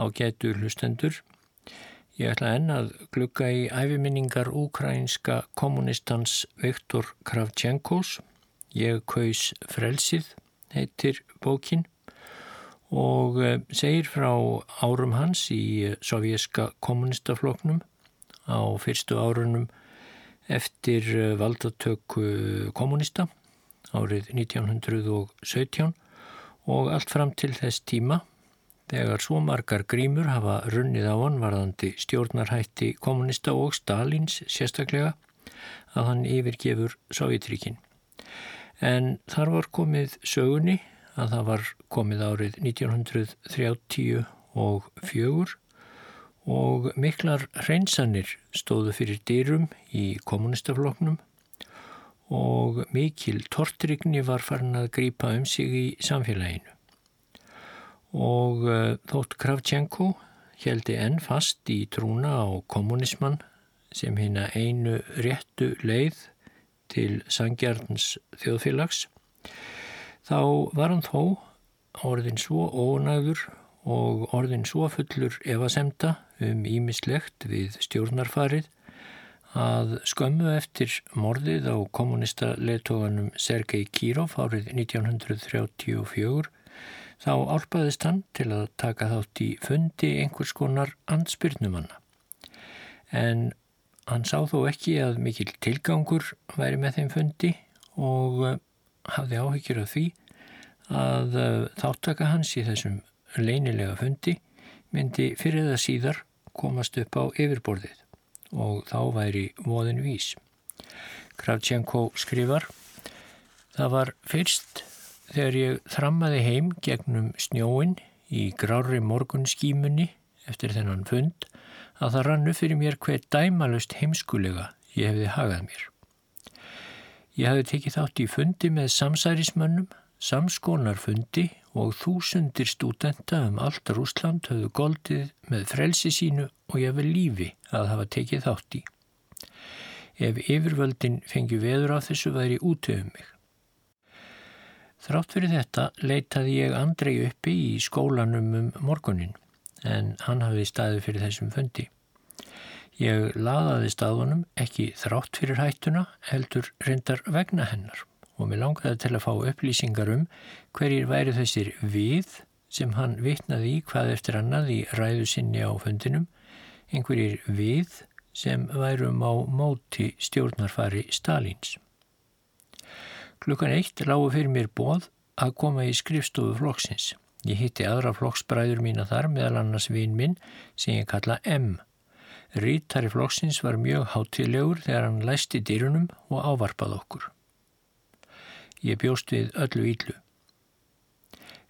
á getur hlustendur. Ég ætla enn að glukka í æfiminningar úkrænska kommunistans Viktor Kravchenkos. Ég kaus frelsið, heitir bókin og eh, segir frá árum hans í sovjerska kommunistafloknum á fyrstu árunum eftir eh, valdatöku kommunista árið 1917 og allt fram til þess tíma þegar svo margar grímur hafa runnið á hann varðandi stjórnarhætti kommunista og Stalins sérstaklega að hann yfirgefur Sovjetríkin. En þar var komið sögunni að það var komið árið 1930 og fjögur og miklar hreinsanir stóðu fyrir dýrum í kommunistafloknum og mikil tortrygni var farin að grýpa um sig í samfélaginu. Og uh, þótt Kravchenko heldi enn fast í trúna á kommunismann sem hérna einu réttu leið til sangjarnins þjóðfélags þá var hann þó orðin svo ónæður og orðin svo fullur evasemta um ímislegt við stjórnarfarið að skömmu eftir morðið á kommunista leðtoganum Sergei Kirov árið 1934 þá álpaðist hann til að taka þátt í fundi einhvers konar ansbyrnumanna. En hann sá þó ekki að mikil tilgangur væri með þeim fundi og hafði áhyggjur af því að uh, þáttaka hans í þessum leinilega fundi myndi fyrir það síðar komast upp á yfirborðið og þá væri voðin vís. Kravchenko skrifar Það var fyrst þegar ég þrammaði heim gegnum snjóin í grári morgunskímunni eftir þennan fund að það rannu fyrir mér hver dæmalust heimskulega ég hefði hagað mér. Ég hafði tekið þátt í fundi með samsærismönnum, samskonarfundi og þúsundir stúdenta um allt Rúsland höfðu goldið með frelsi sínu og ég hefði lífi að hafa tekið þátt í. Ef yfirvöldin fengi veður á þessu væri útöfum mig. Þrátt fyrir þetta leitaði ég Andrei uppi í skólanum um morgunin en hann hafði staðið fyrir þessum fundi. Ég laðaði staðunum ekki þrátt fyrir hættuna heldur reyndar vegna hennar og mér langaði til að fá upplýsingar um hverjir væri þessir við sem hann vitnaði í hvað eftir annað í ræðu sinni á fundinum, einhverjir við sem værum á móti stjórnarfari Stalins. Klukkan eitt lágu fyrir mér bóð að koma í skrifstofu flokksins. Ég hitti aðra flokksbræður mína þar meðal annars vinn minn sem ég kalla M. Rítari flokksins var mjög hátilegur þegar hann læsti dýrunum og ávarpað okkur. Ég bjóst við öllu íllu.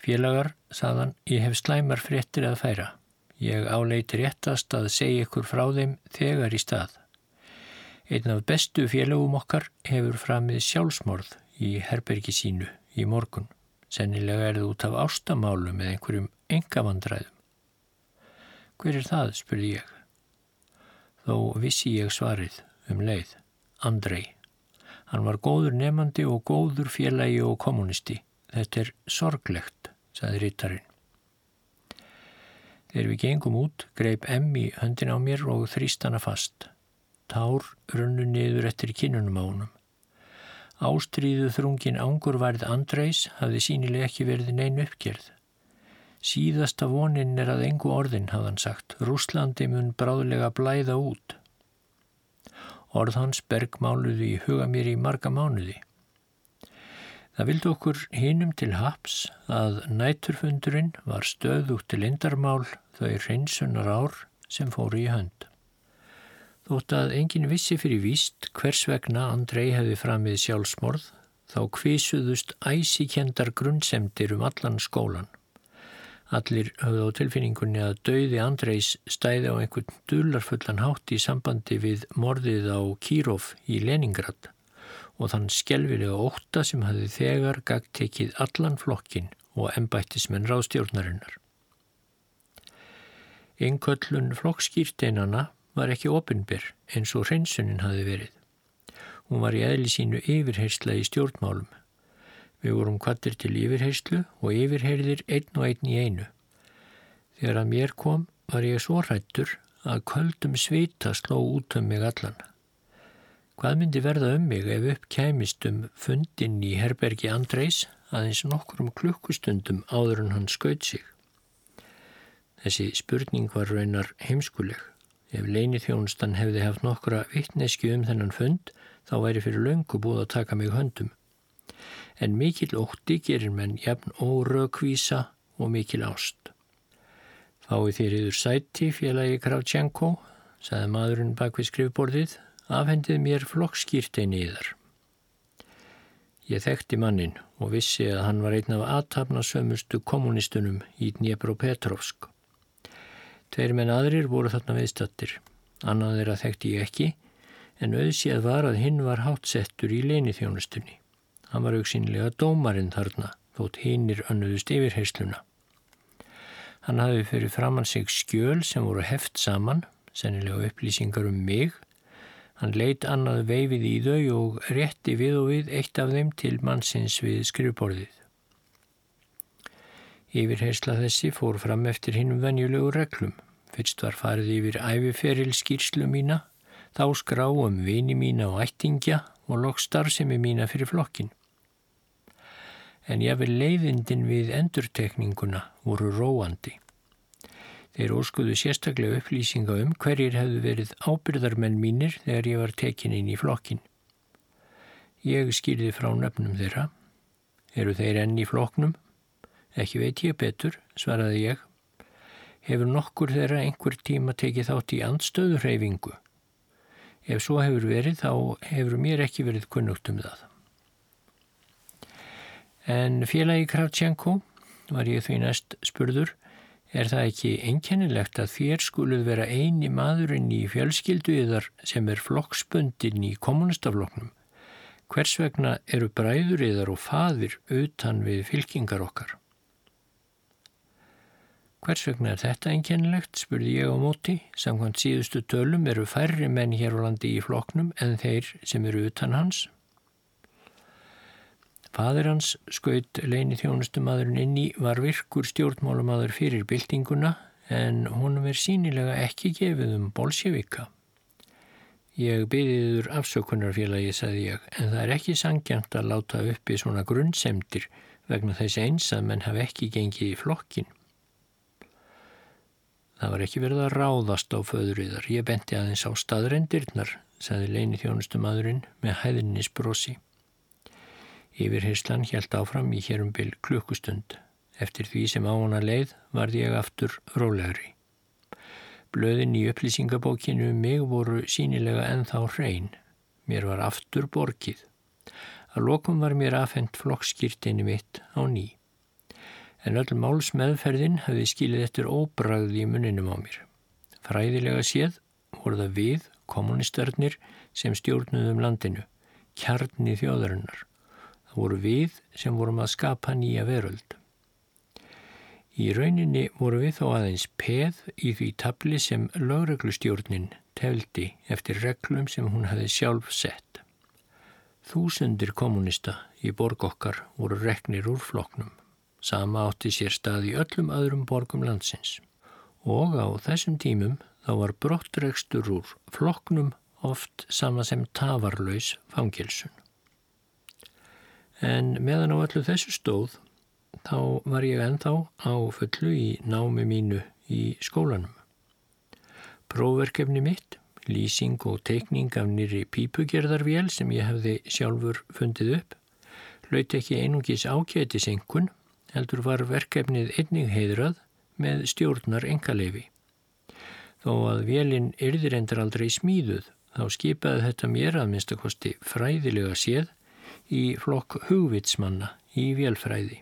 Félagar, saðan, ég hef slæmar fréttir að færa. Ég áleiti réttast að segja ykkur frá þeim þegar í stað. Einn af bestu félagum okkar hefur framið sjálfsmorð í herbergi sínu í morgun. Sennilega er það út af ástamálum með einhverjum engavandræðum. Hver er það, spurði ég þó vissi ég svarið um leið, Andrei. Hann var góður nefandi og góður félagi og kommunisti. Þetta er sorglegt, saði rittarinn. Þegar við gengum út, greip Emmi höndin á mér og þrýst hana fast. Tár runnu niður eftir kinnunum á honum. Ástríðu þrungin ángurværið Andreis hafði sínileg ekki verið neinu uppgerð. Síðasta vonin er að engu orðin, hafðan sagt. Rúslandi mun bráðlega blæða út. Orð hans bergmáluði í huga mér í marga mánuði. Það vildi okkur hinum til haps að næturfundurinn var stöðugt til indarmál þau hreinsunar ár sem fóru í hönd. Þótt að engin vissi fyrir víst hvers vegna Andrei hefði framið sjálfsmorð þá kvisuðust æsikendar grunnsemdir um allan skólan. Allir höfðu á tilfinningunni að dauði Andreis stæði á einhvern dullarfullan hátt í sambandi við morðið á Kírov í Leningrad og þann skjelvilega ótta sem hafi þegar gagtekið allan flokkin og embættismenn ráðstjórnarinnar. Einköllun flokkskýrteinana var ekki opinbyr eins og hreinsunin hafi verið. Hún var í eðli sínu yfirhersla í stjórnmálum Við vorum kvattir til yfirheyslu og yfirheyrðir einn og einn í einu. Þegar að mér kom var ég svo hrættur að köldum svita sló út um mig allan. Hvað myndi verða um mig ef upp kæmist um fundin í herbergi Andreis aðeins nokkrum klukkustundum áður en hann skaut sig? Þessi spurning var raunar heimskuleg. Ef leinið þjónustan hefði haft nokkura vittneski um þennan fund, þá væri fyrir löngu búið að taka mig höndum. En mikil ótti gerir menn jafn órökvísa og mikil ást. Fái þér yfir sæti félagi Kravtjenko, saði maðurinn bak við skrifborðið, afhendið mér flokkskýrteini í þar. Ég þekkti mannin og vissi að hann var einn af aðtapna sömustu kommunistunum í Dnjepro-Petrovsk. Tveir menn aðrir voru þarna viðstattir. Annað þeirra þekkti ég ekki, en auðsíð var að hinn var hátsettur í leinithjónustunni. Hann var auksínlega dómarinn þarna, þótt hinnir önnuðust yfirheysluna. Hann hafi fyrir framann sig skjöl sem voru heft saman, sennilega upplýsingar um mig. Hann leitt annað veifið í þau og rétti við og við eitt af þeim til mannsins við skrifborðið. Yfirhersla þessi fór fram eftir hinnum venjulegu reglum. Fyrst var farið yfir æfiferil skýrslu mína, þá skrá um vini mína og ættingja og lokk starfsemi mína fyrir flokkin en jáfnvel leiðindin við endurtekninguna voru róandi. Þeir óskuðu sérstaklega upplýsinga um hverjir hefðu verið ábyrðarmenn mínir þegar ég var tekin inn í flokkin. Ég skýrði frá nöfnum þeirra. Eru þeir enn í flokknum? Ekki veit ég betur, svaraði ég. Hefur nokkur þeirra einhver tíma tekið þátt í andstöðurreyfingu? Ef svo hefur verið þá hefur mér ekki verið kunnugt um það. En félagi Kravtjenko var ég því næst spurður, er það ekki einkennilegt að þér skuluð vera eini maðurinn í fjölskyldu yðar sem er flokksböndin í kommunistafloknum? Hvers vegna eru bræður yðar og fadir utan við fylkingar okkar? Hvers vegna er þetta einkennilegt, spurði ég á móti. Samkvæmt síðustu tölum eru færri menn hér á landi í floknum en þeir sem eru utan hans. Fadir hans skaut leini þjónustumadurinn inn í var virkur stjórnmálumadur fyrir byltinguna en honum er sínilega ekki gefið um bolsjevika. Ég byrðiður afsökunarfélagi, sagði ég, en það er ekki sangjant að láta uppi svona grunnsemdir vegna þess eins að menn hafi ekki gengið í flokkin. Það var ekki verið að ráðast á föðuriðar. Ég benti aðeins á staðrendirnar, sagði leini þjónustumadurinn með hæðinnis brosi. Yfirherslan hjælt áfram í hérum byl klukkustund. Eftir því sem á hana leið varði ég aftur rólegri. Blöðin í upplýsingabókinu um mig voru sínilega enþá hrein. Mér var aftur borgið. Að lokum var mér afhengt flokkskýrtinni mitt á ný. En öll máls meðferðin hafði skilið eftir óbragði í muninum á mér. Fræðilega séð voru það við, kommunistarnir, sem stjórnuðum landinu, kjarni þjóðarinnar. Það voru við sem vorum að skapa nýja veröld. Í rauninni voru við þó aðeins peð í því tabli sem lögreglustjórnin tefldi eftir reglum sem hún hafi sjálf sett. Þúsundir kommunista í borg okkar voru reknir úr floknum. Sama átti sér stað í öllum öðrum borgum landsins. Og á þessum tímum þá var brottregstur úr floknum oft sama sem tafarlaus fangilsun. En meðan á öllu þessu stóð þá var ég enþá á fullu í námi mínu í skólanum. Próverkefni mitt, lýsing og teikning af nýri pípugerðarvél sem ég hefði sjálfur fundið upp, hlaut ekki einungis ágætisengun, heldur var verkefnið einning heidrað með stjórnar engaleifi. Þó að vélinn yrðir endur aldrei smíðuð, þá skipaði þetta mér að minnstakosti fræðilega séð í flokk hugvitsmanna í vélfræði.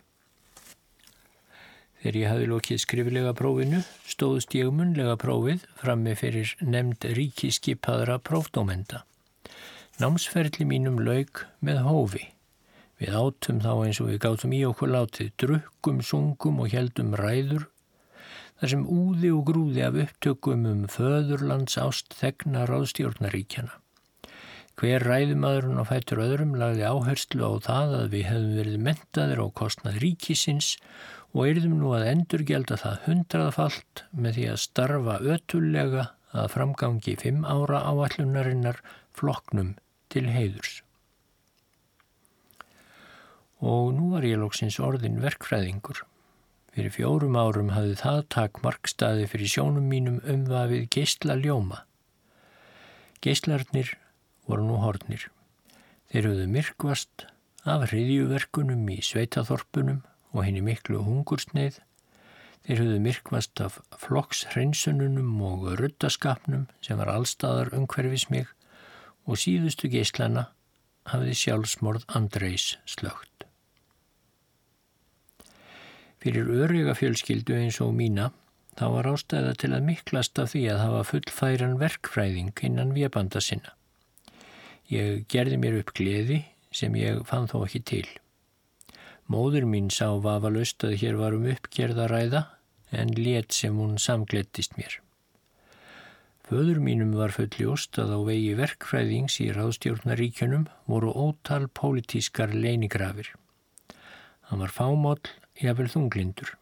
Þegar ég hafi lokið skriflega prófinu stóðst ég munlega prófið frammi fyrir nefnd ríkiskipaðra prófdómenda. Námsferðli mínum laug með hófi. Við átum þá eins og við gátum í okkur látið, drukkum, sungum og heldum ræður þar sem úði og grúði af upptökum um föðurlands ást þegna ráðstjórnaríkjana. Hver ræðumadurinn og fættur öðrum lagði áherslu á það að við hefðum verið mentaðir á kostnað ríkisins og eyrðum nú að endurgelda það hundraðfalt með því að starfa ötullega að framgangi fimm ára áallunarinnar floknum til heiðurs. Og nú var ég lóksins orðin verkfræðingur. Fyrir fjórum árum hafði það takk markstaði fyrir sjónum mínum umvafið geysla ljóma. Geyslarnir voru nú hornir. Þeir höfðu myrkvast af hriðjuverkunum í sveitaþorpunum og henni miklu hungursneið. Þeir höfðu myrkvast af flokkshreinsununum og ruttaskapnum sem var allstaðar umhverfis mig og síðustu geyslana hafði sjálfsmorð Andreis slögt. Fyrir öryga fjölskyldu eins og mína þá var ástæða til að miklast af því að hafa fullfæran verkfræðing innan viðbanda sinna. Ég gerði mér upp gleði sem ég fann þó ekki til. Móður mín sá vafalust að hér var um uppgerðaræða en let sem hún samglettist mér. Föður mínum var fulljóst að á vegi verkfræðings í ráðstjórnaríkjunum voru ótal pólitískar leinigrafir. Hann var fámál, jafnvel þunglindur.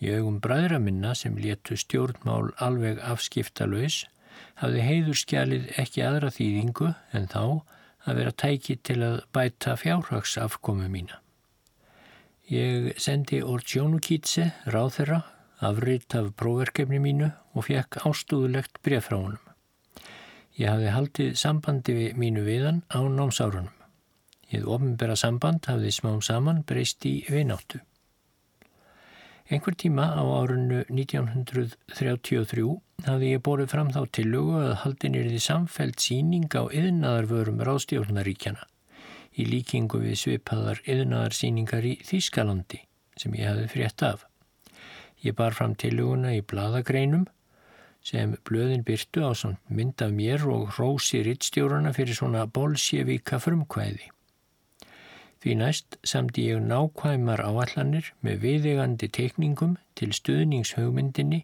Í augum bræðra minna sem letu stjórnmál alveg afskiptalauðs hafði heiðurskjalið ekki aðra þýðingu en þá að vera tæki til að bæta fjárhagsafkomu mína. Ég sendi Ortsjónukítse, ráð þeirra, afriðt af próverkefni mínu og fekk ástúðulegt bref frá honum. Ég hafði haldið sambandi við mínu viðan á námsárunum. Ég ofinbera samband hafði smám saman breyst í vináttu. Einhver tíma á árunnu 1933 hafði ég borðið fram þá tillögu að haldin er því samfelt síning á yðnaðarvörum ráðstjórnaríkjana í líkingu við svipaðar yðnaðarsíningar í Þýskalandi sem ég hafði frétt af. Ég bar fram tillöguna í bladagreinum sem blöðin byrtu á mynd af mér og rósi rittstjórana fyrir svona bolsjevíka frumkvæði. Því næst samdi ég nákvæmar áallanir með viðegandi tekningum til stuðningshugmyndinni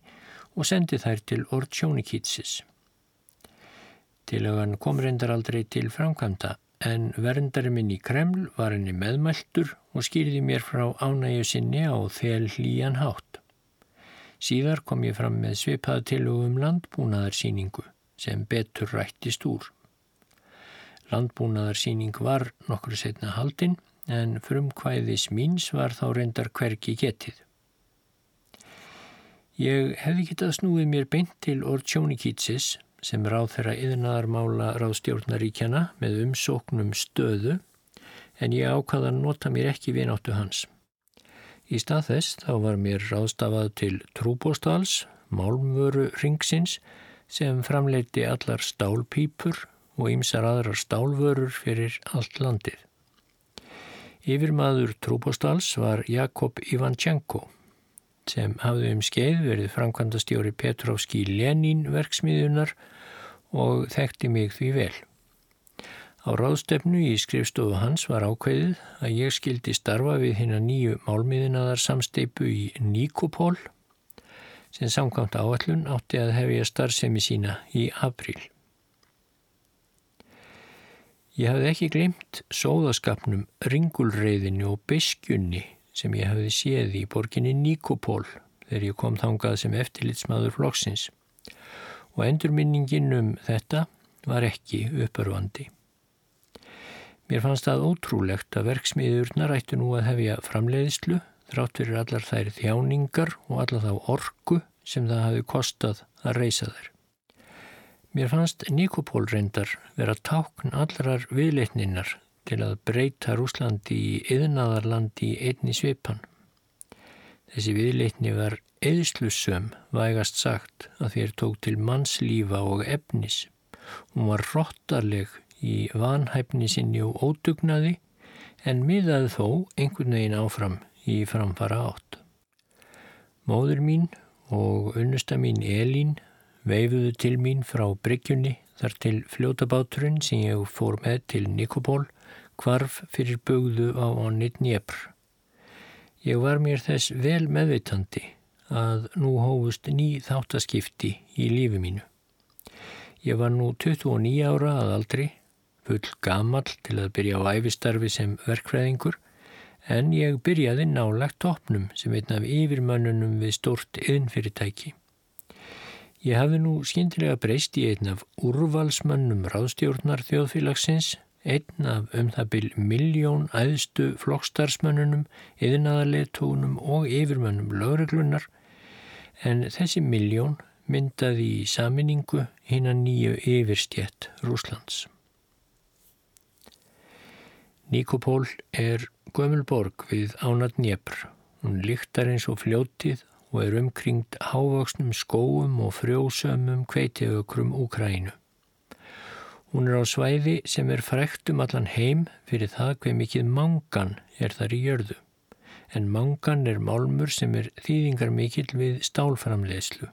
og sendi þær til Ortsjónikítsis. Tilögan kom reyndar aldrei til framkvæmda en verndari minn í Kreml var henni meðmæltur og skýrði mér frá ánægju sinni á þel hlýjan hátt. Síðar kom ég fram með svipaða tilögum landbúnaðarsýningu sem betur rættist úr. Landbúnaðarsýning var nokkru setna haldinn en frumkvæðis míns var þá reyndar hverki getið. Ég hefði getað snúið mér beint til Ortsjónikítsis sem ráð þeirra yðnaðarmála ráðstjórnaríkjana með umsóknum stöðu en ég ákvaða að nota mér ekki vináttu hans. Í stað þess þá var mér ráðstafað til Trúbóstals, málmvöru ringsins sem framleiti allar stálpípur og ýmsar aðrar stálvörur fyrir allt landið. Yfirmaður Trúbostals var Jakob Ivanchenko sem hafði um skeið verið framkvæmdastjóri Petrovski Lenin verksmiðunar og þekkti mig því vel. Á ráðstefnu í skrifstofu hans var ákveðið að ég skildi starfa við hinn að nýju málmiðinaðar samsteipu í Nikopol sem samkvæmt áallun átti að hefja starfsemi sína í april. Ég hafði ekki glemt sóðaskapnum, ringulreiðinu og beskjunni sem ég hafði séð í borginni Nikopól þegar ég kom þangað sem eftirlitsmaður flokksins og endurminningin um þetta var ekki upparvandi. Mér fannst það ótrúlegt að verksmiðurnar ættu nú að hefja framleiðislu þrátt fyrir allar þær þjáningar og allar þá orgu sem það hafi kostað að reysa þær. Mér fannst Nikopól reyndar vera tákn allrar viðleitninnar til að breyta Rúslandi í yðnaðarlandi í einni svipan. Þessi viðleitni var eðslussum, vægast sagt, að þér tók til mannslífa og efnis. Hún var róttarleg í vanhæfni sinni og ódugnaði en miðaði þó einhvern veginn áfram í framfara átt. Móður mín og unnusta mín Elín veifuðu til mín frá bryggjunni þar til fljótabáturinn sem ég fór með til Nikopól kvarf fyrir bugðu á onnit Njepr. Ég var mér þess vel meðveitandi að nú hófust ný þáttaskipti í lífi mínu. Ég var nú 29 ára að aldri, full gamal til að byrja á æfistarfi sem verkfræðingur, en ég byrjaði nálagt toppnum sem einn af yfirmönnunum við stort yðnfyrirtæki. Ég hafði nú skyndilega breyst í einn af úrvalsmönnum ráðstjórnar þjóðfélagsins, einn af um það byl miljón æðstu flokkstarsmönnunum, yðnaðarleðtónum og yfirmönnum lögreglunar, en þessi miljón myndaði í saminningu hinn að nýju yfirstjett Rúslands. Nikopól er gömulborg við ánat Njepr. Hún líktar eins og fljótið og er umkringt hávöksnum skóum og frjósömmum kveitiökrum Úkrænu. Hún er á svæði sem er frækt um allan heim fyrir það hver mikið mangan er þar í jörðu. En mangan er málmur sem er þýðingar mikill við stálframleðslu.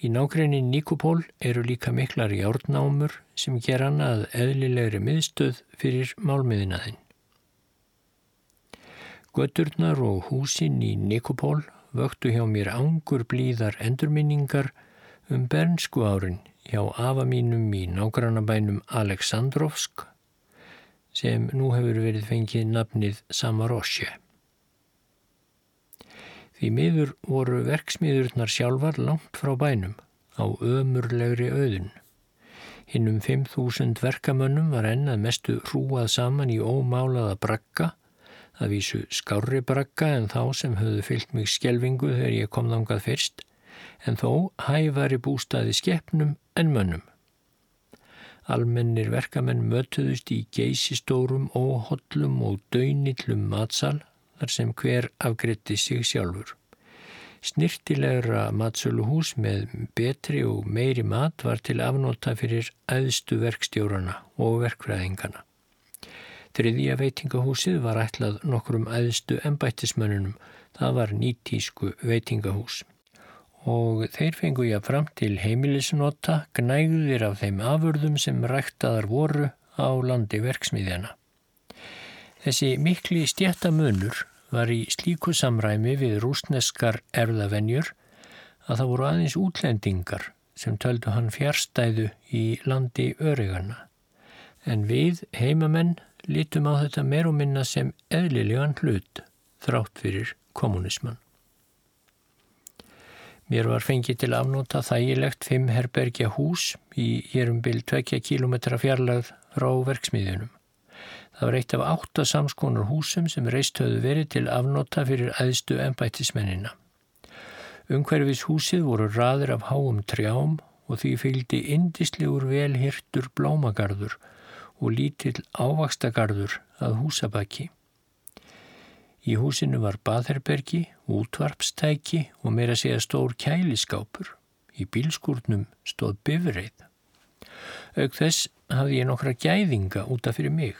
Í nákrenni Nikopól eru líka miklar járnámur sem ger annað eðlilegri miðstöð fyrir málmiðinaðinn. Göturnar og húsin í Nikopól vöktu hjá mér ángur blíðar endurminningar um bernsku árin hjá afa mínum í nágrannabænum Aleksandrovsk sem nú hefur verið fengið nafnið Samarosje. Því miður voru verksmiðurnar sjálfar langt frá bænum á ömurlegri auðun. Hinnum 5.000 verkamönnum var ennað mestu hrúað saman í ómálaða brakka, það vísu skári brakka en þá sem höfðu fyllt mig skjelvingu þegar ég kom þangað fyrst, en þó hæfari bústaði skeppnum en mönnum. Almennir verkamenn mötuðust í geysistórum, óhollum og döynillum matsal þar sem hver afgritti sig sjálfur. Snirtilegra matsöluhús með betri og meiri mat var til afnóta fyrir aðstu verkstjórana og verkfræðingana. Þriðja veitingahúsið var ætlað nokkrum aðstu embættismönnunum, það var nýtísku veitingahús. Og þeir fengu ég fram til heimilisnota gnægðir af þeim afurðum sem ræktaðar voru á landi verksmiðjana. Þessi mikli stjættamunur var í slíku samræmi við rúsneskar erðavenjur að það voru aðeins útlendingar sem töldu hann fjärstæðu í landi örygarna. En við, heimamenn, lítum á þetta meir og minna sem eðlilegan hlut þrátt fyrir kommunismann. Mér var fengið til afnóta þægilegt fimm herbergja hús í hérum byl 2 km fjarlagð frá verksmiðjunum. Það var eitt af átta samskonar húsum sem reist höfðu verið til afnota fyrir aðstu ennbættismennina. Umhverfis húsið voru raður af háum trjám og því fylgdi indislegur velhirtur blómagarður og lítill ávakstagarður að húsabaki. Í húsinu var baðherbergi, útvarpstæki og meira segja stór kæliskápur. Í bílskúrnum stóð bifreið. Auk þess hafði ég nokkra gæðinga útaf fyrir mig.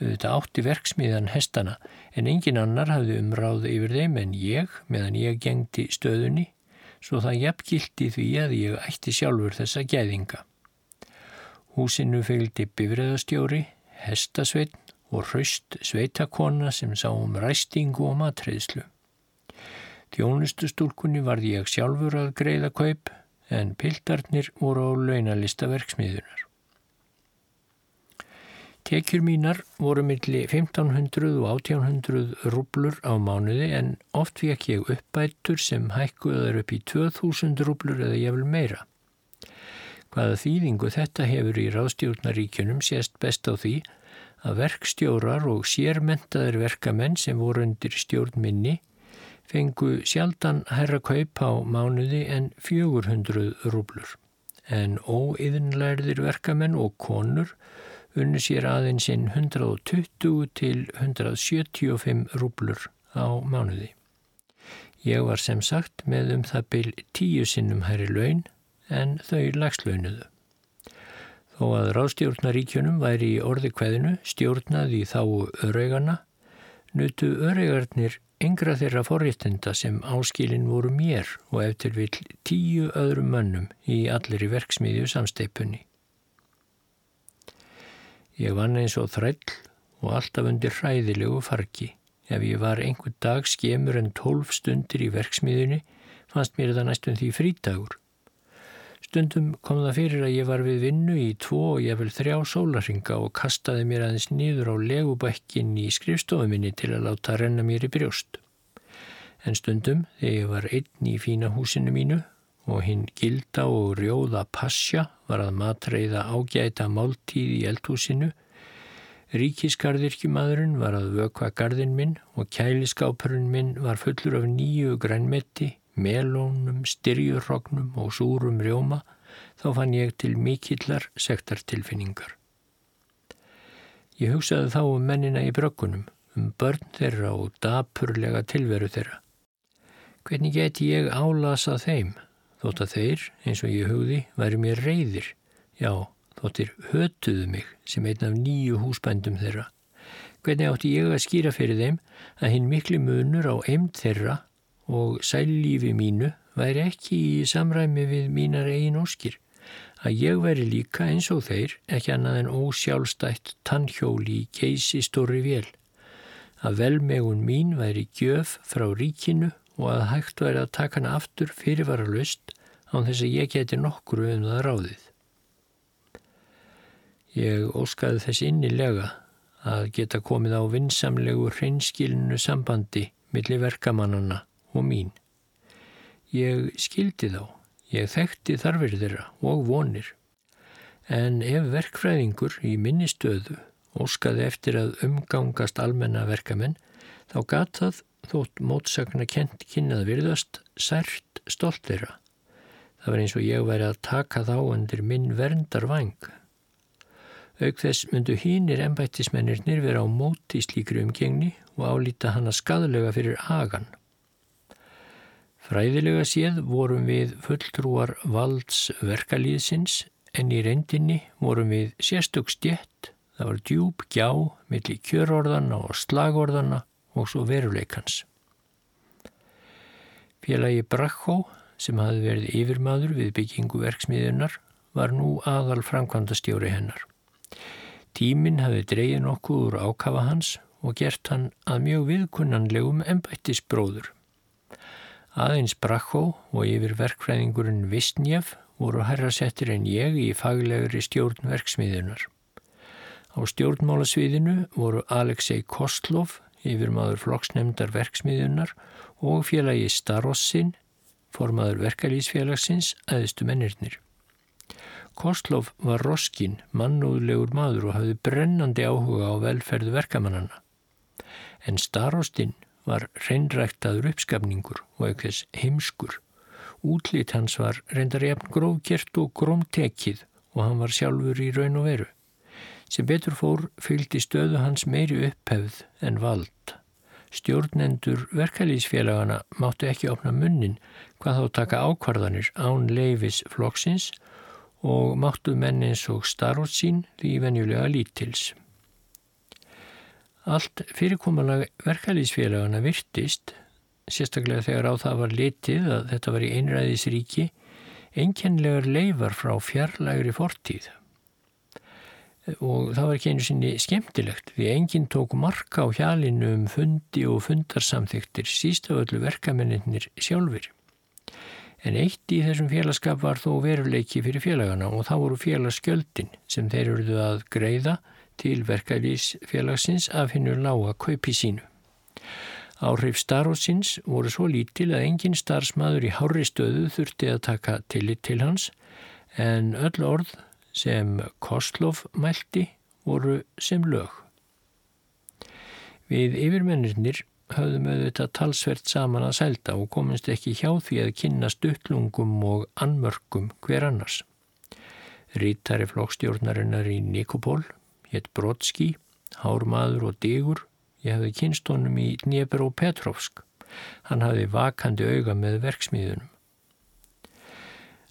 Þetta átti verksmiðan hestana en engin annar hafði umráð yfir þeim en ég meðan ég gengdi stöðunni svo það jafnkildi því að ég ætti sjálfur þessa gæðinga. Húsinu fylgdi bifræðastjóri, hestasveitn og hraust sveitakonna sem sá um ræstingu og matreðslu. Þjónustustúlkunni varði ég sjálfur að greiða kaup en pildarnir voru á launalista verksmiðunar. Tekjur mínar voru milli 1500 og 1800 rúblur á mánuði en oft fekk ég uppbættur sem hækkuðar upp í 2000 rúblur eða ég vil meira. Hvaða þýðingu þetta hefur í ráðstjórnaríkjunum sést best á því að verkstjórar og sérmentaðir verkamenn sem voru undir stjórnminni fengu sjaldan herra kaup á mánuði en 400 rúblur en óiðinlærðir verkamenn og konur unnu sér aðeinsinn 120 til 175 rúblur á mánuði. Ég var sem sagt með um það byl tíu sinnum herri laun en þau lagslaunuðu. Þó að rástjórnaríkjunum væri í orði kveðinu stjórnaði í þáu öreigana, nutu öreigarnir yngra þeirra forréttinda sem áskilin voru mér og eftir vil tíu öðrum mönnum í allir í verksmiðju samsteipunni. Ég vann eins og þræll og alltaf undir hræðilegu fargi. Ef ég var einhver dag skemur en tólf stundir í verksmiðunni fannst mér það næstum því frítagur. Stundum kom það fyrir að ég var við vinnu í tvo og ég vel þrjá sólarhinga og kastaði mér aðeins nýður á legubækkin í skrifstofuminni til að láta renna mér í brjóst. En stundum, þegar ég var einn í fína húsinu mínu og hinn gilda og rjóða passja var að matreiða ágæta máltíð í eldhúsinu, Ríkisgarðirkjumadurinn var að vökva gardin minn og kæliskápurinn minn var fullur af nýju grænmetti melónum, styrjurrognum og súrum rjóma, þá fann ég til mikillar sektartilfinningar. Ég hugsaði þá um mennina í brökkunum, um börn þeirra og dapurlega tilveru þeirra. Hvernig geti ég álasa þeim, þótt að þeir, eins og ég hugði, væri mér reyðir, já, þóttir hötuðu mig sem einn af nýju húsbændum þeirra. Hvernig átti ég að skýra fyrir þeim að hinn miklu munur á eimt þeirra og sællífi mínu væri ekki í samræmi við mínar eigin óskir, að ég væri líka eins og þeir ekki annað en ósjálfstætt tannhjóli í keisi stóri vél, að velmegun mín væri gjöf frá ríkinu og að hægt væri að taka hana aftur fyrirvara löst án þess að ég geti nokkru um það ráðið. Ég óskaði þess innilega að geta komið á vinsamlegu hreinskilinu sambandi millir verkamannana og mín. Ég skildi þá, ég þekkti þarfir þeirra og vonir. En ef verkfræðingur í minni stöðu óskaði eftir að umgangast almenna verkamenn, þá gatað þótt mótsakna kent kynnað virðast sært stolt þeirra. Það var eins og ég væri að taka þá undir minn verndarvæng. Auk þess myndu hínir ennbættismennir vera á móti slíkri umgengni og álíta hana skadlega fyrir agan. Fræðilega séð vorum við fulltrúar valds verkalýðsins en í reyndinni vorum við sérstök stjett, það var djúb gjá millir kjörorðana og slagorðana og svo veruleikans. Félagi Brakkó sem hafi verið yfirmaður við byggingu verksmiðunar var nú aðal framkvæmdastjóri hennar. Tíminn hafi dreyið nokkuð úr ákafa hans og gert hann að mjög viðkunnanlegum ennbættisbróður. Aðeins Brakkó og yfir verkfræðingurinn Vistnjef voru herrasettir en ég í faglegri stjórnverksmiðunar. Á stjórnmálasviðinu voru Alexei Kostlov, yfir maður flokksnemndar verksmiðunar og félagi Starossin, formaður verkalýsfélagsins, aðeistu mennirnir. Kostlov var roskinn, mannúðlegur maður og hafði brennandi áhuga á velferðu verkamannana. En Starostin var reynræktaður uppskafningur og ekkers heimskur. Útlýtt hans var reyndar jafn grófkjert og grómtekið og hann var sjálfur í raun og veru. Sem betur fór fylgdi stöðu hans meiri upphefð en vald. Stjórnendur verkalýsfélagana máttu ekki opna munnin hvað þá taka ákvarðanir án leifis flokksins og máttu menn eins og starfot sín því venjulega lítils. Allt fyrirkomulega verkalýsfélagana virtist, sérstaklega þegar á það var litið að þetta var í einræðisríki, enkenlegar leifar frá fjarlægri fortíð. Og það var ekki einu sinni skemmtilegt því enginn tók marka á hjalinu um fundi og fundarsamþyktir síst af öllu verkamennir sjálfur. En eitt í þessum félagskap var þó veruleiki fyrir félagana og þá voru félagsgjöldin sem þeir eruðu að greiða til verkefliðsfélagsins af hennu lága kaupi sínu. Áhrif starfsins voru svo lítil að engin starfsmaður í hári stöðu þurfti að taka tillit til hans en öll orð sem Kostlov mælti voru sem lög. Við yfirmennirnir höfðum auðvitað talsvert saman að selda og komist ekki hjá því að kynna stuttlungum og anmörkum hver annars. Rítari flokkstjórnarinnar í Nikopól hétt Brodski, hármaður og digur. Ég hefði kynst honum í Dnjepr og Petrovsk. Hann hafði vakandi auga með verksmiðunum.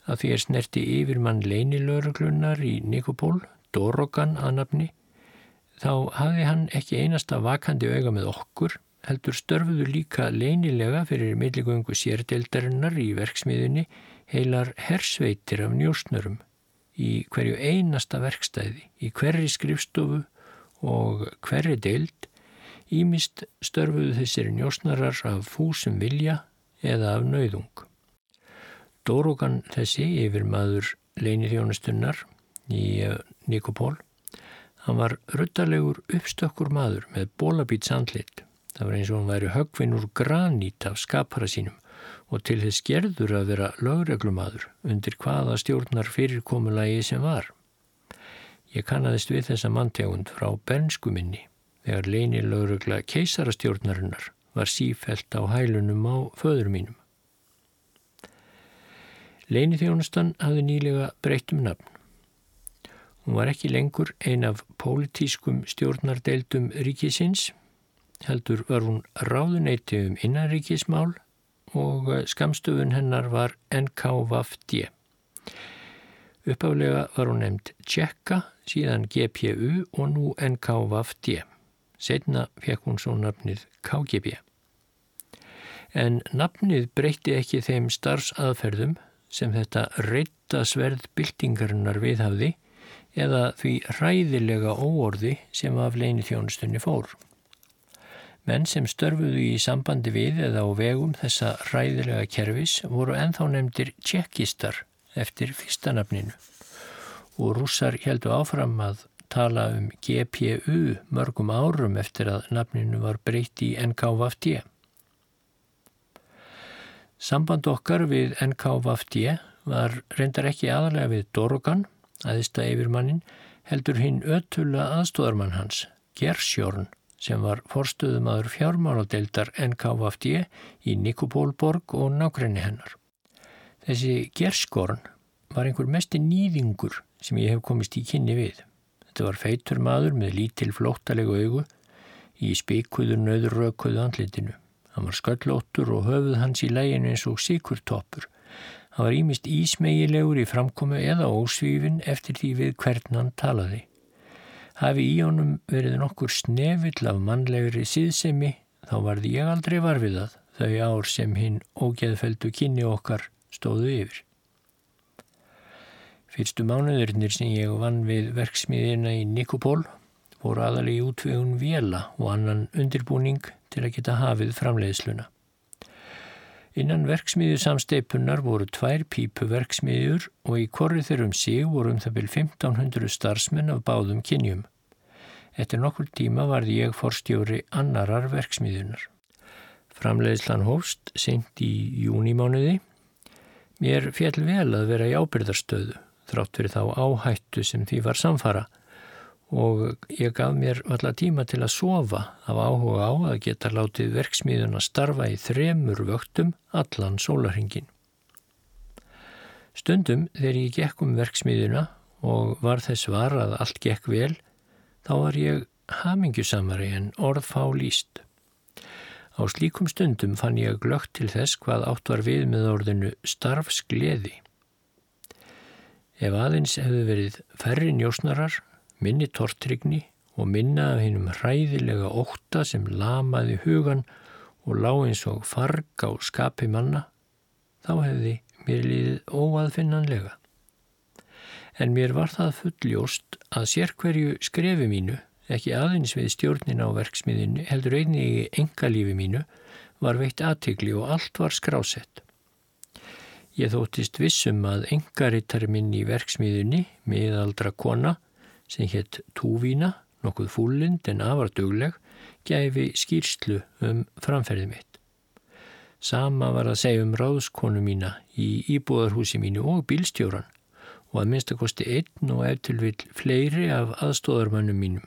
Að því er snerti yfir mann leinilöruglunar í Nikopól, Dorogan að nafni, þá hafði hann ekki einasta vakandi auga með okkur, heldur störfuðu líka leinilega fyrir milligöngu sérdeldarinnar í verksmiðunni heilar hersveitir af njósnurum í hverju einasta verkstæði, í hverri skrifstofu og hverri deild, ímist störfuðu þessir njósnarar af fúsum vilja eða af nauðung. Dórógan þessi yfir maður leini þjónustunnar í eh, Nikopól, hann var ruttalegur uppstökkur maður með bólabít sandlit. Það var eins og hann væri högvinn úr granít af skapara sínum og til þess gerður að vera lögreglumadur undir hvaða stjórnar fyrirkomulagi sem var. Ég kannadist við þessa manntegund frá bernsku minni þegar leini lögregla keisarastjórnarinnar var sífælt á hælunum á föður mínum. Leini þjónustan hafði nýlega breytt um nafn. Hún var ekki lengur ein af pólitískum stjórnardeildum ríkisins, heldur var hún ráðuneyti um innanríkismál og skamstöfun hennar var NKVFD. Uppálega var hún nefnd Tjekka, síðan GPU og nú NKVFD. Setna fekk hún svo nafnið KGB. En nafnið breytti ekki þeim starfsaðferðum sem þetta reytta sverð byltingarinnar viðhafði eða því ræðilega óorði sem af leini þjónustunni fór. Menn sem störfuðu í sambandi við eða á vegum þessa ræðilega kervis voru enþá nefndir tjekkistar eftir fyrstanafninu og rússar heldu áfram að tala um GPU mörgum árum eftir að nafninu var breytt í NKVFD. Samband okkar við NKVFD var reyndar ekki aðalega við Dorogan, aðista yfirmannin, heldur hinn ötula aðstóðarmann hans, Gersjórn, sem var forstuðumadur fjármáladeildar NKVFD í Nikopólborg og nákrenni hennar. Þessi Gerskórn var einhver mesti nýðingur sem ég hef komist í kynni við. Þetta var feitur maður með lítil flóttalegu augu í spikuður nöður raukuðu andlitinu. Hann var sköllóttur og höfuð hans í læginu eins og síkurtoppur. Hann var ímist ísmegilegur í framkomu eða ósvífin eftir því við hvern hann talaði. Hafi í honum verið nokkur snefill af mannlegri síðsemi þá varði ég aldrei varfiðað þau ár sem hinn ógeðfeldu kynni okkar stóðu yfir. Fyrstu mánuðurinnir sem ég vann við verksmiðina í Nikopól voru aðalegi útvegun vela og annan undirbúning til að geta hafið framleiðsluna. Innan verksmiðju samsteipunar voru tvær pípu verksmiðjur og í korrið þeirrum sig voru um það byrj 1500 starfsmenn af báðum kynjum. Eftir nokkur tíma varði ég forstjóri annarar verksmiðjunar. Framleiðslan hófst seint í júnimánuði. Mér fjall vel að vera í ábyrðarstöðu þrátt fyrir þá áhættu sem því var samfara og ég gaf mér alla tíma til að sofa af áhuga á að geta látið verksmiðun að starfa í þremur vöktum allan sólarhingin. Stundum þegar ég gekk um verksmiðuna og var þess var að allt gekk vel, þá var ég hamingjusamari en orð fá líst. Á slíkum stundum fann ég glögt til þess hvað átt var við með orðinu starfsgleði. Ef aðeins hefðu verið færri njósnarar, minni tortrygni og minna af hennum hræðilega óta sem lamaði hugan og lág eins og farg á skapi manna, þá hefði mér líðið óaðfinnanlega. En mér var það fulljóst að sérkverju skrefi mínu, ekki aðeins við stjórnin á verksmiðinu, heldur einni í engalífi mínu, var veitt aðtegli og allt var skrásett. Ég þóttist vissum að engarittari minn í verksmiðunni, miðaldra kona, sem hétt Túvína, nokkuð fúlind en afardugleg, gæfi skýrslu um framferði mitt. Sama var að segja um ráðskonu mína í íbúðarhúsi mínu og bílstjóran og að minnstakosti einn og eftir vil fleiri af aðstóðarmannum mínum.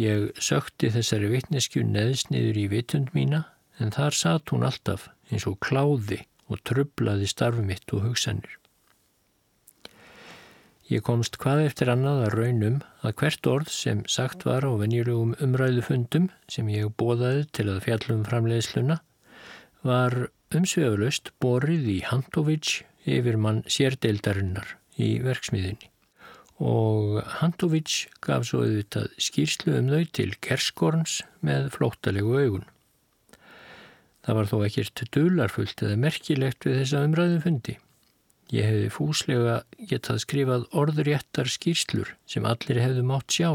Ég sökti þessari vittneskju neðsniður í vittund mína en þar satt hún alltaf eins og kláði og trublaði starfi mitt og hugsanir. Ég komst hvað eftir annað að raunum að hvert orð sem sagt var á venjulegum umræðufundum sem ég bóðaði til að fjallum framleiðsluna var umsvegulegst borið í Hantovic yfir mann sérdeildarinnar í verksmiðinni og Hantovic gaf svo auðvitað skýrslu um þau til Gerskorns með flóttalegu augun. Það var þó ekkert dularfullt eða merkilegt við þessa umræðu fundi. Ég hefði fúslega getað skrifað orðréttar skýrslur sem allir hefðu mátt sjá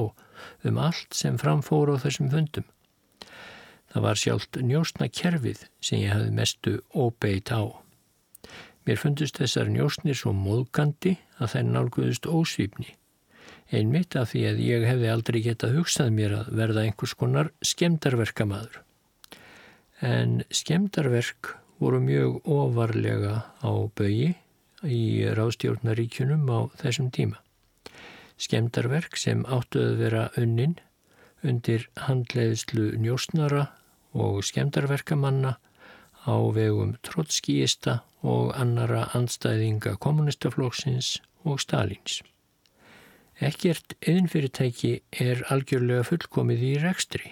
um allt sem framfóru á þessum fundum. Það var sjálft njóstna kerfið sem ég hefði mestu óbeit á. Mér fundust þessar njósnir svo móðgandi að þær nálguðust ósvífni. Einmitt af því að ég hefði aldrei getað hugsað mér að verða einhvers konar skemdarverkamaður. En skemdarverk voru mjög ofarlega á baui í ráðstjórnaríkjunum á þessum tíma. Skemdarverk sem áttuðu vera unnin undir handleiðslu njósnara og skemdarverkamanna á vegum trotskíista og annara andstæðinga kommunistaflóksins og Stalins. Ekkert yðinfyrirtæki er algjörlega fullkomið í rekstri.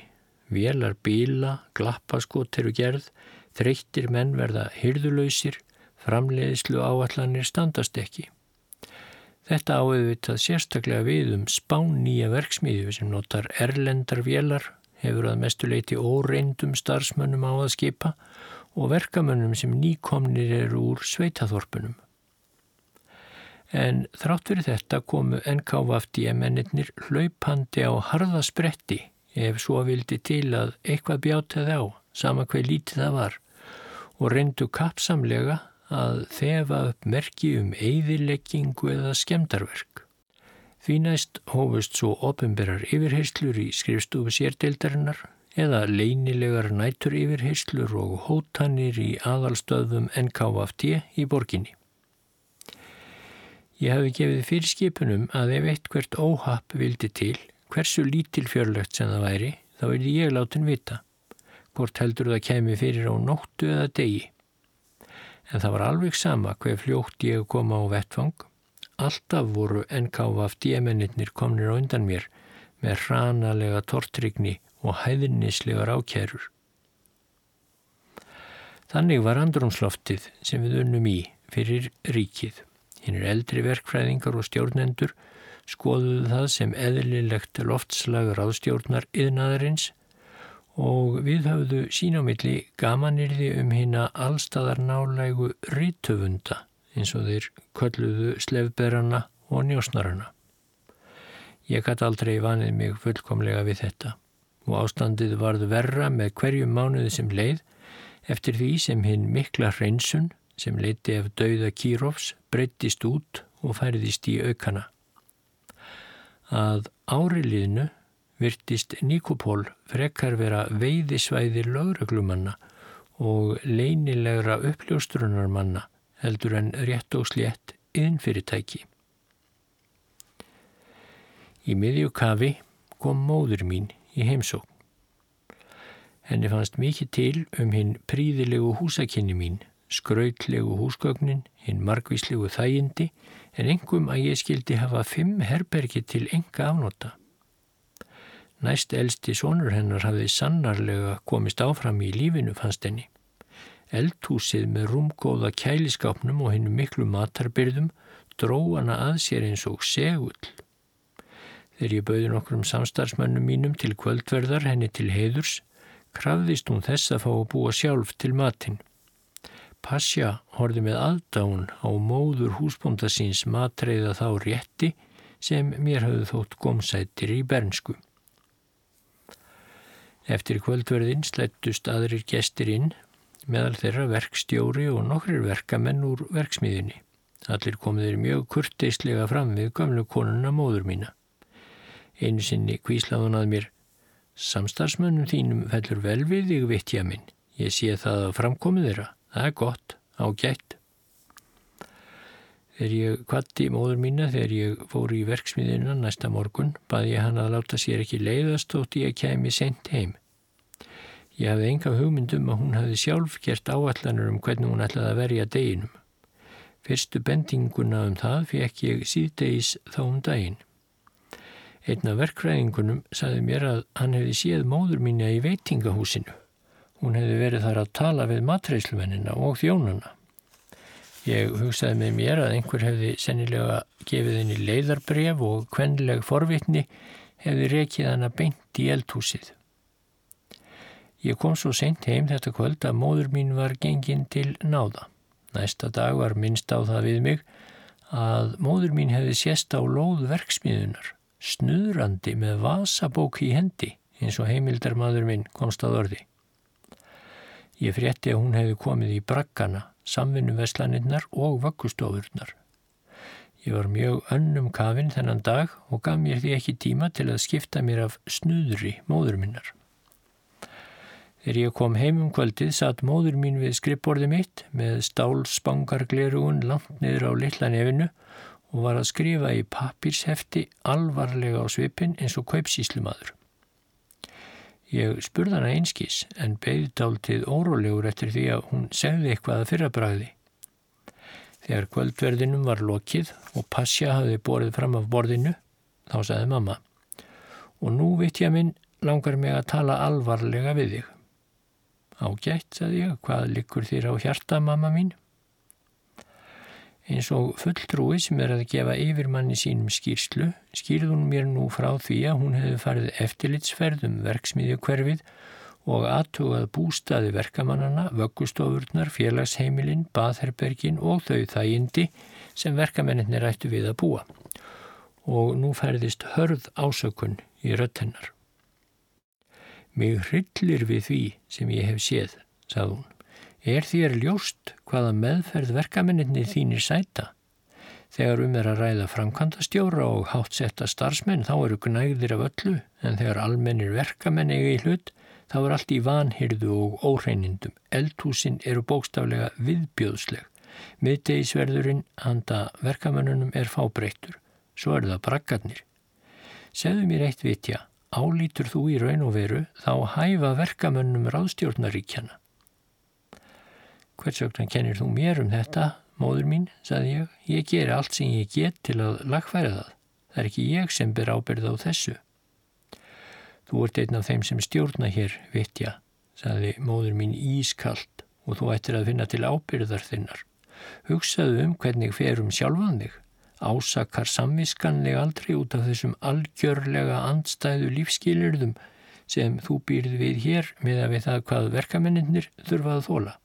Vélar bíla, glappaskot eru gerð, þreyttir menn verða hyrðulöysir, framleiðislu áallanir standast ekki. Þetta áauðvitað sérstaklega við um spán nýja verksmiðju sem notar erlendar vélar, hefur að mestuleiti óreindum starfsmönnum á að skipa og verkamönnum sem nýkomnir eru úr sveitaþorpunum. En þrátt fyrir þetta komu NKVFD-mennir hlaupandi á harðaspretti ef svo vildi til að eitthvað bjátaði á, sama hver lítið það var, og reyndu kapsamlega að þefa upp merki um eigðileggingu eða skemdarverk. Því næst hófust svo ofinberar yfirheyslur í skrifstofu sérdeildarinnar eða leynilegar nætur yfirheyslur og hótanir í aðalstöðum NKFT í borginni. Ég hafi gefið fyrirskipunum að ef eitt hvert óhapp vildi til, hversu lítil fjörlögt sem það væri, þá vildi ég látin vita, hvort heldur það kemi fyrir á nóttu eða degi. En það var alveg sama hver fljótt ég koma á vettfang, alltaf voru NKFT-mennir komnir á undan mér með hranalega tortrygni og hæðinnislegar ákjærur. Þannig var andrumsloftið sem við unnum í fyrir ríkið. Hinn er eldri verkfræðingar og stjórnendur skoðuðu það sem eðlilegt loftslagur ástjórnar yðnaðarins og við hafðu sínumilli gamanirði um hérna allstaðar nálægu rítöfunda eins og þeir kölluðu slefberana og njósnarana. Ég gæti aldrei vanið mig fullkomlega við þetta og ástandið varð verra með hverjum mánuði sem leið eftir því sem hinn mikla hreinsun sem leiti af dauða Kírófs breyttist út og færðist í aukana. Að áriliðnu virtist Nikopól frekar vera veiðisvæði lögreglumanna og leinilegra uppljóstrunarmanna heldur en rétt og slétt innfyrirtæki. Í miðjukafi kom móður mín í heimsókn. Henni fannst mikið til um hinn príðilegu húsakinni mín, skrautlegu húsgögnin, hinn margvíslegu þægindi, en engum að ég skildi hafa fimm herbergi til enga afnota. Næst elsti sonur hennar hafði sannarlega komist áfram í lífinu fannst henni. Eldhúsið með rúmgóða kæliskápnum og hennu miklu matarbyrðum dró hana að sér eins og segull. Þegar ég bauði nokkrum samstarfsmönnum mínum til kvöldverðar henni til heiðurs, krafðist hún þess að fá að búa sjálf til matinn. Pasja horfi með aðdán á móður húsbónda síns matreiða þá rétti sem mér hafði þótt gómsættir í bernsku. Eftir kvöldverðin slettust aðrir gestir inn, meðal þeirra verkstjóri og nokkrir verkamenn úr verksmiðinni. Allir komiðir mjög kurteislega fram við gamlu konuna móður mína. Einu sinni kvíslaði hún að mér. Samstarfsmönnum þínum fellur vel við þig vittja minn. Ég sé það að framkomið þeirra. Það er gott, ágætt. Þegar ég kvatti móður mína þegar ég fór í verksmiðina næsta morgun baði ég hann að láta sér ekki leiðast þótt ég kemi sent heim. Ég hafði enga hugmyndum að hún hafði sjálf gert áallanur um hvernig hún ætlaði að verja deginum. Fyrstu bendinguna um það fekk ég síðdegis þá um daginn. Einna verkræðingunum saði mér að hann hefði séð móður mína í veitingahúsinu. Hún hefði verið þar að tala við matreysluvenina og þjónuna. Ég hugsaði með mér að einhver hefði sennilega gefið henni leiðarbref og kvennileg forvitni hefði rekið hana beint í eldhúsið. Ég kom svo sent heim þetta kvöld að móður mín var gengin til náða. Næsta dag var minnst á það við mig að móður mín hefði sést á lóð verksmiðunar snuðrandi með vasabók í hendi eins og heimildarmadur minn komst að orði. Ég frétti að hún hefði komið í braggana samvinnu veslanirnar og vöggustofurnar. Ég var mjög önnum kafinn þennan dag og gaf mér því ekki tíma til að skipta mér af snuðri móður minnar. Þegar ég kom heim um kvöldið satt móður mín við skrippborði mitt með stálspangarglerugun langt niður á litla nefinu og var að skrifa í papírshefti alvarlega á svipin eins og kaupsíslumadur. Ég spurði hana einskís en beði dáltið órólegur eftir því að hún segði eitthvað að fyrrabræði. Þegar kvöldverðinum var lokið og passja hafi borðið fram af borðinu, þá sagði mamma og nú vitt ég minn langar mig að tala alvarlega við þig. Ágætt, sagði ég, hvað likur þér á hjarta, mamma mín? Eins og fulltrúi sem er að gefa yfirmanni sínum skýrslu skýrði hún mér nú frá því að hún hefði farið eftirlitsferðum verksmiðju hverfið og aðtugað bústaði verkamannana, vöggustofurnar, félagsheimilinn, baðherbergin og þau þægindi sem verkamenninni rættu við að búa. Og nú færðist hörð ásökun í rött hennar. Mig hryllir við því sem ég hef séð, sagði hún. Er þér ljóst hvaða meðferð verkamenninni þínir sæta? Þegar um er að ræða framkvæmdastjóra og háttsetta starfsmenn þá eru gnægðir af öllu en þegar almennir verkamenn eiga í hlut þá er allt í vanhyrðu og óhreinindum. Eldhúsin eru bókstaflega viðbjóðsleg. Miðdegisverðurinn handa verkamennunum er fábreyttur. Svo eru það braggarnir. Segðu mér eitt vitja, álítur þú í raun og veru þá hæfa verkamennum ráðstjórnaríkjana. Hvers vegna kennir þú mér um þetta, móður mín, saði ég. Ég ger allt sem ég get til að lagfæra það. Það er ekki ég sem ber ábyrð á þessu. Þú ert einn af þeim sem stjórna hér, vitja, saði móður mín ískalt og þú ættir að finna til ábyrðar þinnar. Hugsaðu um hvernig ferum sjálfan þig. Ásakar samviskanlega aldrei út af þessum algjörlega andstæðu lífskilirðum sem þú býrð við hér með að við það hvað verkamennir þurfa að þóla.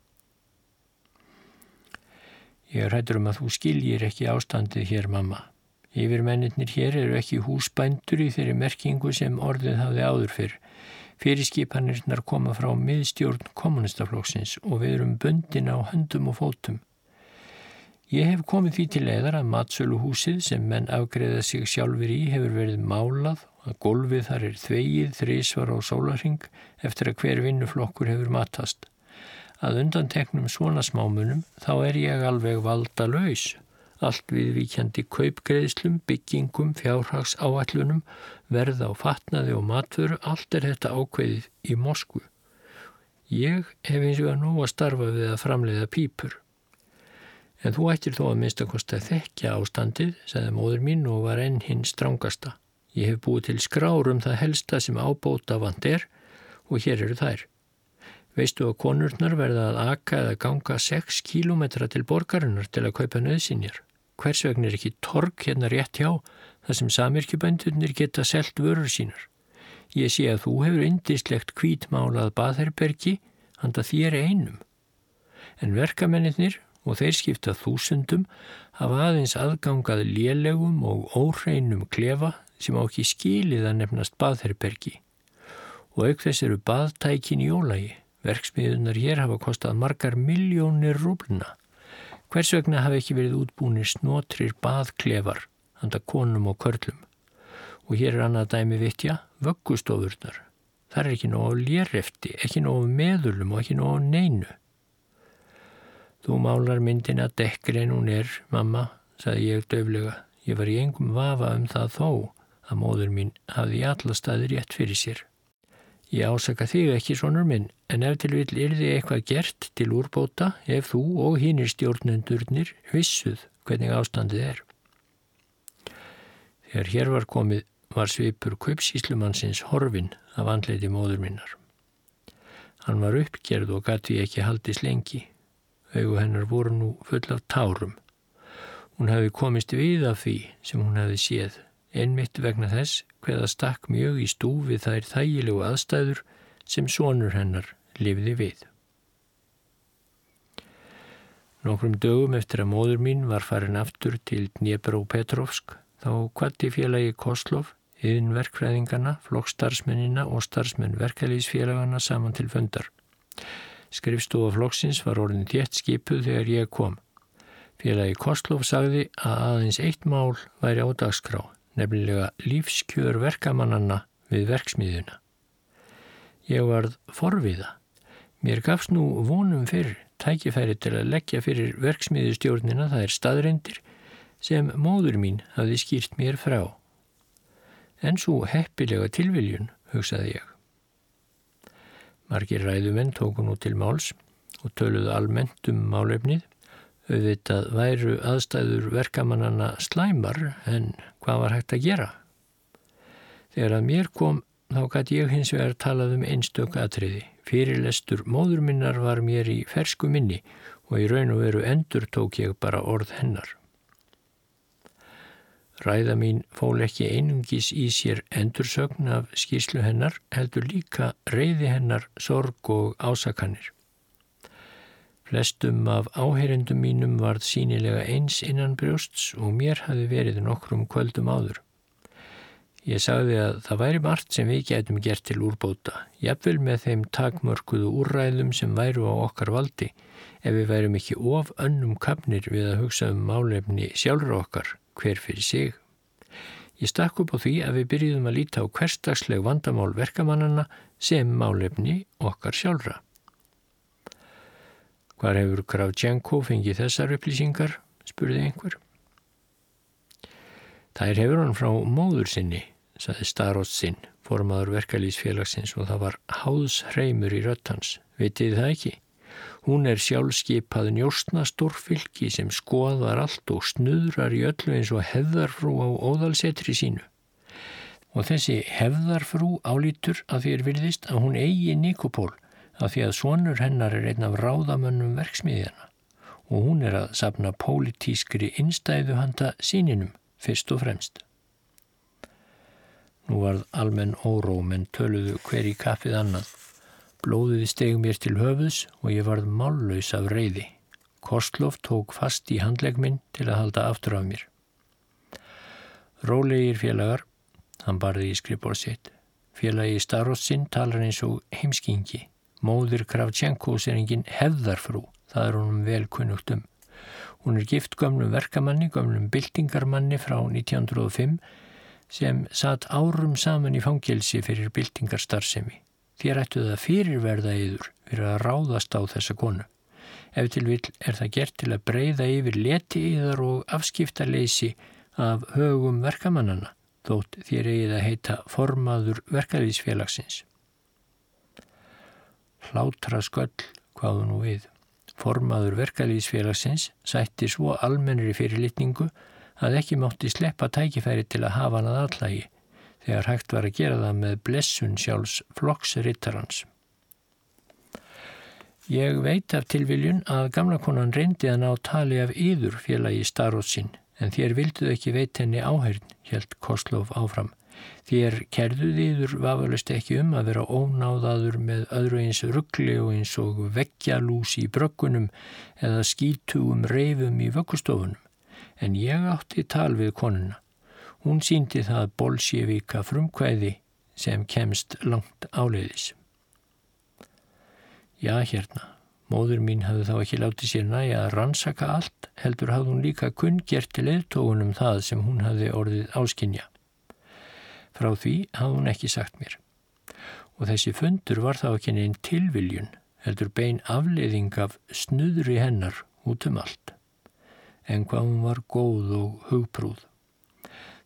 Ég rættur um að þú skiljir ekki ástandið hér, mamma. Yfirmennir hér eru ekki húsbændur í þeirri merkingu sem orðið hafði áður fyrr. Fyrirskipanirnar koma frá miðstjórn kommunistaflokksins og við erum bundin á höndum og fótum. Ég hef komið því til eðar að matsöluhúsið sem menn afgreða sig sjálfur í hefur verið málað að golfið þar er þvegið, þrísvar og sólarhing eftir að hver vinnuflokkur hefur matast að undanteknum svona smámunum þá er ég alveg valda laus. Allt viðvíkjandi kaupgreðslum, byggingum, fjárhags áallunum, verða á fatnaði og matföru, allt er þetta ákveðið í Moskvu. Ég hef eins og að nú að starfa við að framleiða pípur. En þú ættir þó að minnst að kosta þekkja ástandið, sagði móður mín og var enn hinn strángasta. Ég hef búið til skrárum það helsta sem ábóta vand er og hér eru þær. Veistu að konurnar verða að aka eða ganga 6 kílometra til borgarinnar til að kaupa nöðsynjar? Hvers vegna er ekki tork hérna rétt hjá þar sem samirkjubændurnir geta selt vörur sínar? Ég sé að þú hefur indislegt kvítmálað baðherbergi handa þér einum. En verkamennir og þeir skipta þúsundum hafa aðeins aðgangað lélegum og óreinum klefa sem á ekki skilið að nefnast baðherbergi. Og auk þess eru baðtækin í ólagi. Verksmiðunar hér hafa kostað margar miljónir rúbluna. Hvers vegna hafa ekki verið útbúinir snotrir baðklefar, handa konum og körlum. Og hér er annað dæmi vitja, vöggustofurnar. Það er ekki nóg lérefti, ekki nóg meðulum og ekki nóg neinu. Þú málar myndin að dekkrein hún er, mamma, saði ég döflega. Ég var í engum vafa um það þó að móður mín hafði í alla staði rétt fyrir sér. Ég ásaka þig ekki svonur minn, en ef til vil er þið eitthvað gert til úrbóta ef þú og hinnir stjórnendurnir vissuð hvernig ástandið er. Þegar hér var komið var svipur kaupsíslumannsins horfin af andleiti móður minnar. Hann var uppgerð og gæti ekki haldist lengi. Augu hennar voru nú full af tárum. Hún hefði komist við af því sem hún hefði séð einmitt vegna þess hveða stakk mjög í stúfi þær þægilegu aðstæður sem sonur hennar lifði við. Nokkrum dögum eftir að móður mín var farin aftur til Dnjepro-Petrovsk þá kvatti félagi Koslov yðin verkfræðingana, flokkstarfsmennina og starfsmenn verkefliðsfélagana saman til fundar. Skrifstofa flokksins var orðin tétt skipuð þegar ég kom. Félagi Kostlof sagði að aðeins eitt mál væri á dagskrá, nefnilega lífskjör verkamannanna við verksmiðuna. Ég varð forviða. Mér gafst nú vonum fyrr tækifæri til að leggja fyrir verksmiðustjórnina það er staðreindir sem móður mín hafði skýrt mér frá. En svo heppilega tilviljun, hugsaði ég. Margir ræðumenn tóku nú til máls og töluðu almennt um málefnið, auðvitað væru aðstæður verkamannana slæmar en hvað var hægt að gera? Þegar að mér kom þá gæti ég hins vegar talað um einstök atriði. Fyrirlestur móður minnar var mér í fersku minni og í raun og veru endur tók ég bara orð hennar. Ræða mín fól ekki einungis í sér endursögn af skýslu hennar, heldur líka reyði hennar sorg og ásakanir. Flestum af áheyrendum mínum varð sínilega eins innan brjósts og mér hafi verið nokkrum kvöldum áður. Ég sagði að það væri margt sem við getum gert til úrbóta, jafnvel með þeim takmörkuðu úrræðum sem væru á okkar valdi ef við værum ekki of önnum kapnir við að hugsa um málefni sjálfur okkar hver fyrir sig. Ég stakk upp á því að við byrjuðum að líta á hverstagsleg vandamál verkamannana sem málefni okkar sjálfra. Hvar hefur Kravchenko fengið þessar upplýsingar, spurði einhver. Þær hefur hann frá móður sinni, saði Starost sinn, formadur verkalýsfélagsins og það var háðshreimur í röttans. Vitið það ekki? Hún er sjálfskeipað njóstna stórfylki sem skoðar allt og snuðrar í öllu eins og hefðarfrú á óðalsetri sínu. Og þessi hefðarfrú álítur að því er virðist að hún eigi Nikopól að því að sonur hennar er einn af ráðamönnum verksmiðjana og hún er að sapna pólitískri innstæðu handa síninum fyrst og fremst. Nú varð almenn óró menn töluðu hver í kaffið annað. Blóðið steg mér til höfuðs og ég varð mállaus af reyði. Kostlof tók fast í handlegminn til að halda aftur af mér. Rólegir félagar, hann barði í skrifbórsitt. Félagi Starossinn talar eins og heimskingi. Móðir Kravtjenkos er engin hefðarfrú, það er honum vel kunnugt um. Hún er gift gömlum verkamanni, gömlum byltingarmanni frá 1905 sem satt árum saman í fangelsi fyrir byltingarstarfsemi. Þér ættu það fyrirverða yður fyrir að ráðast á þessa konu. Ef til vil er það gert til að breyða yfir leti yðar og afskiptarleysi af högum verkamannana, þótt þér eigið að heita formaður verkaðísfélagsins. Hlátra sköll, hvaðu nú við. Formaður verkaðísfélagsins sætti svo almennri fyrirlitningu að ekki mátti sleppa tækifæri til að hafa hann að allagi þegar hægt var að gera það með blessun sjálfs flokksrittarans. Ég veit af tilviljun að gamla konan reyndi að ná tali af yður félagi starfsinn en þér vilduð ekki veit henni áhærn, helt Koslof áfram. Þér kerðuð yður vafalust ekki um að vera ónáðaður með öðru eins ruggli og eins og veggjalús í bröggunum eða skítugum reifum í vöggustofunum. En ég átti tal við konuna Hún síndi það bolsjevíka frumkvæði sem kemst langt áleiðis. Já, hérna, móður mín hafði þá ekki látið sér næja að rannsaka allt, heldur hafði hún líka kunngert til eðtógunum það sem hún hafði orðið áskinja. Frá því hafði hún ekki sagt mér. Og þessi fundur var þá ekki neinn tilviljun, heldur bein afleiðing af snuðri hennar út um allt. En hvað hún var góð og hugprúð.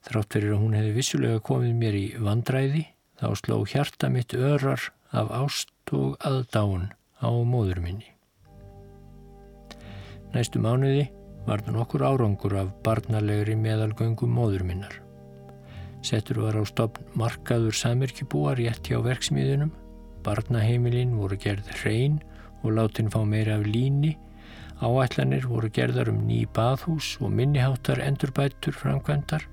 Þrátt fyrir að hún hefði vissulega komið mér í vandræði þá sló hjarta mitt örar af ást og aðdáun á móður minni. Næstu mánuði var það nokkur árangur af barnalegri meðalgöngum móður minnar. Settur var á stopn markaður samirkjubúar rétt hjá verksmiðunum. Barnaheimilinn voru gerð hrein og látin fá meira af líni. Áætlanir voru gerðar um ný bathús og minniháttar endurbættur framkvæmdar.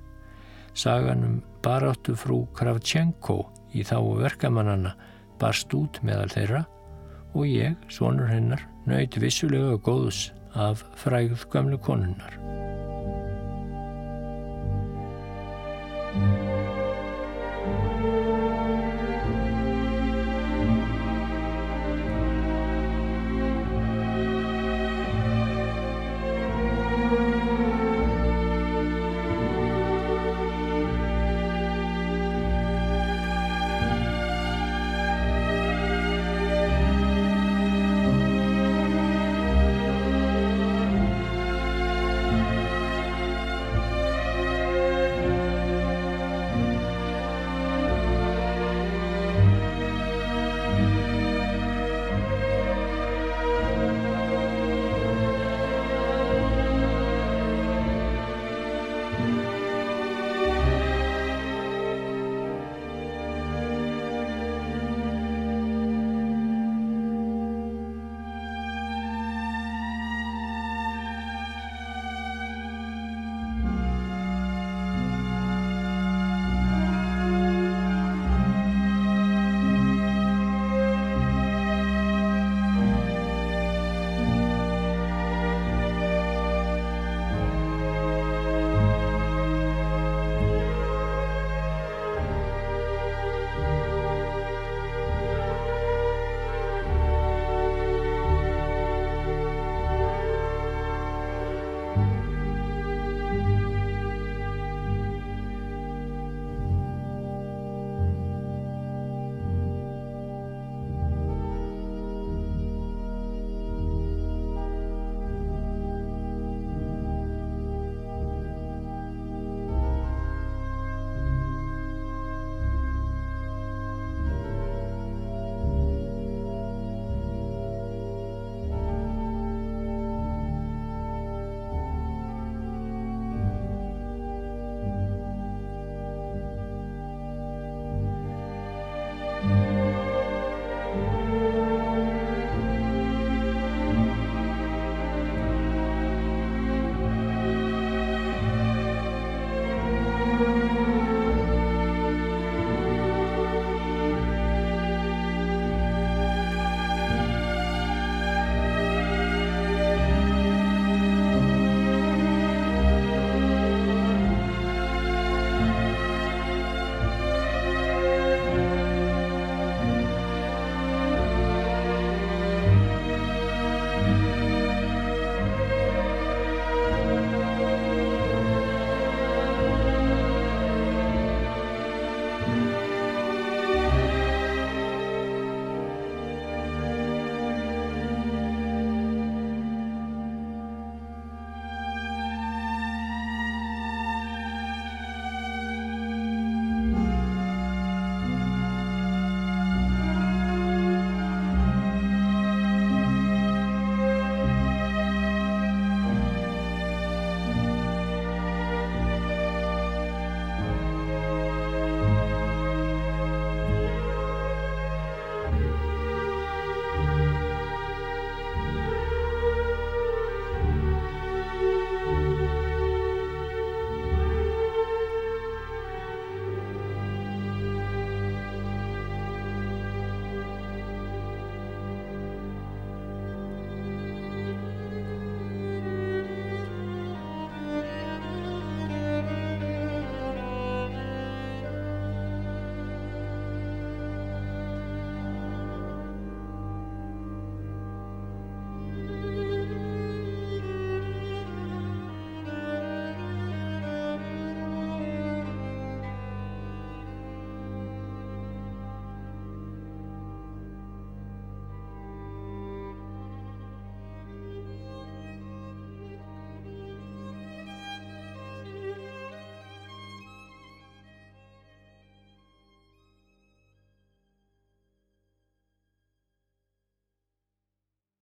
Sagan um baráttu frú Kravchenko í þá verkamannana barst út meðal þeirra og ég, sonur hennar, nöyt vissulega góðs af frægð gamlu konunnar.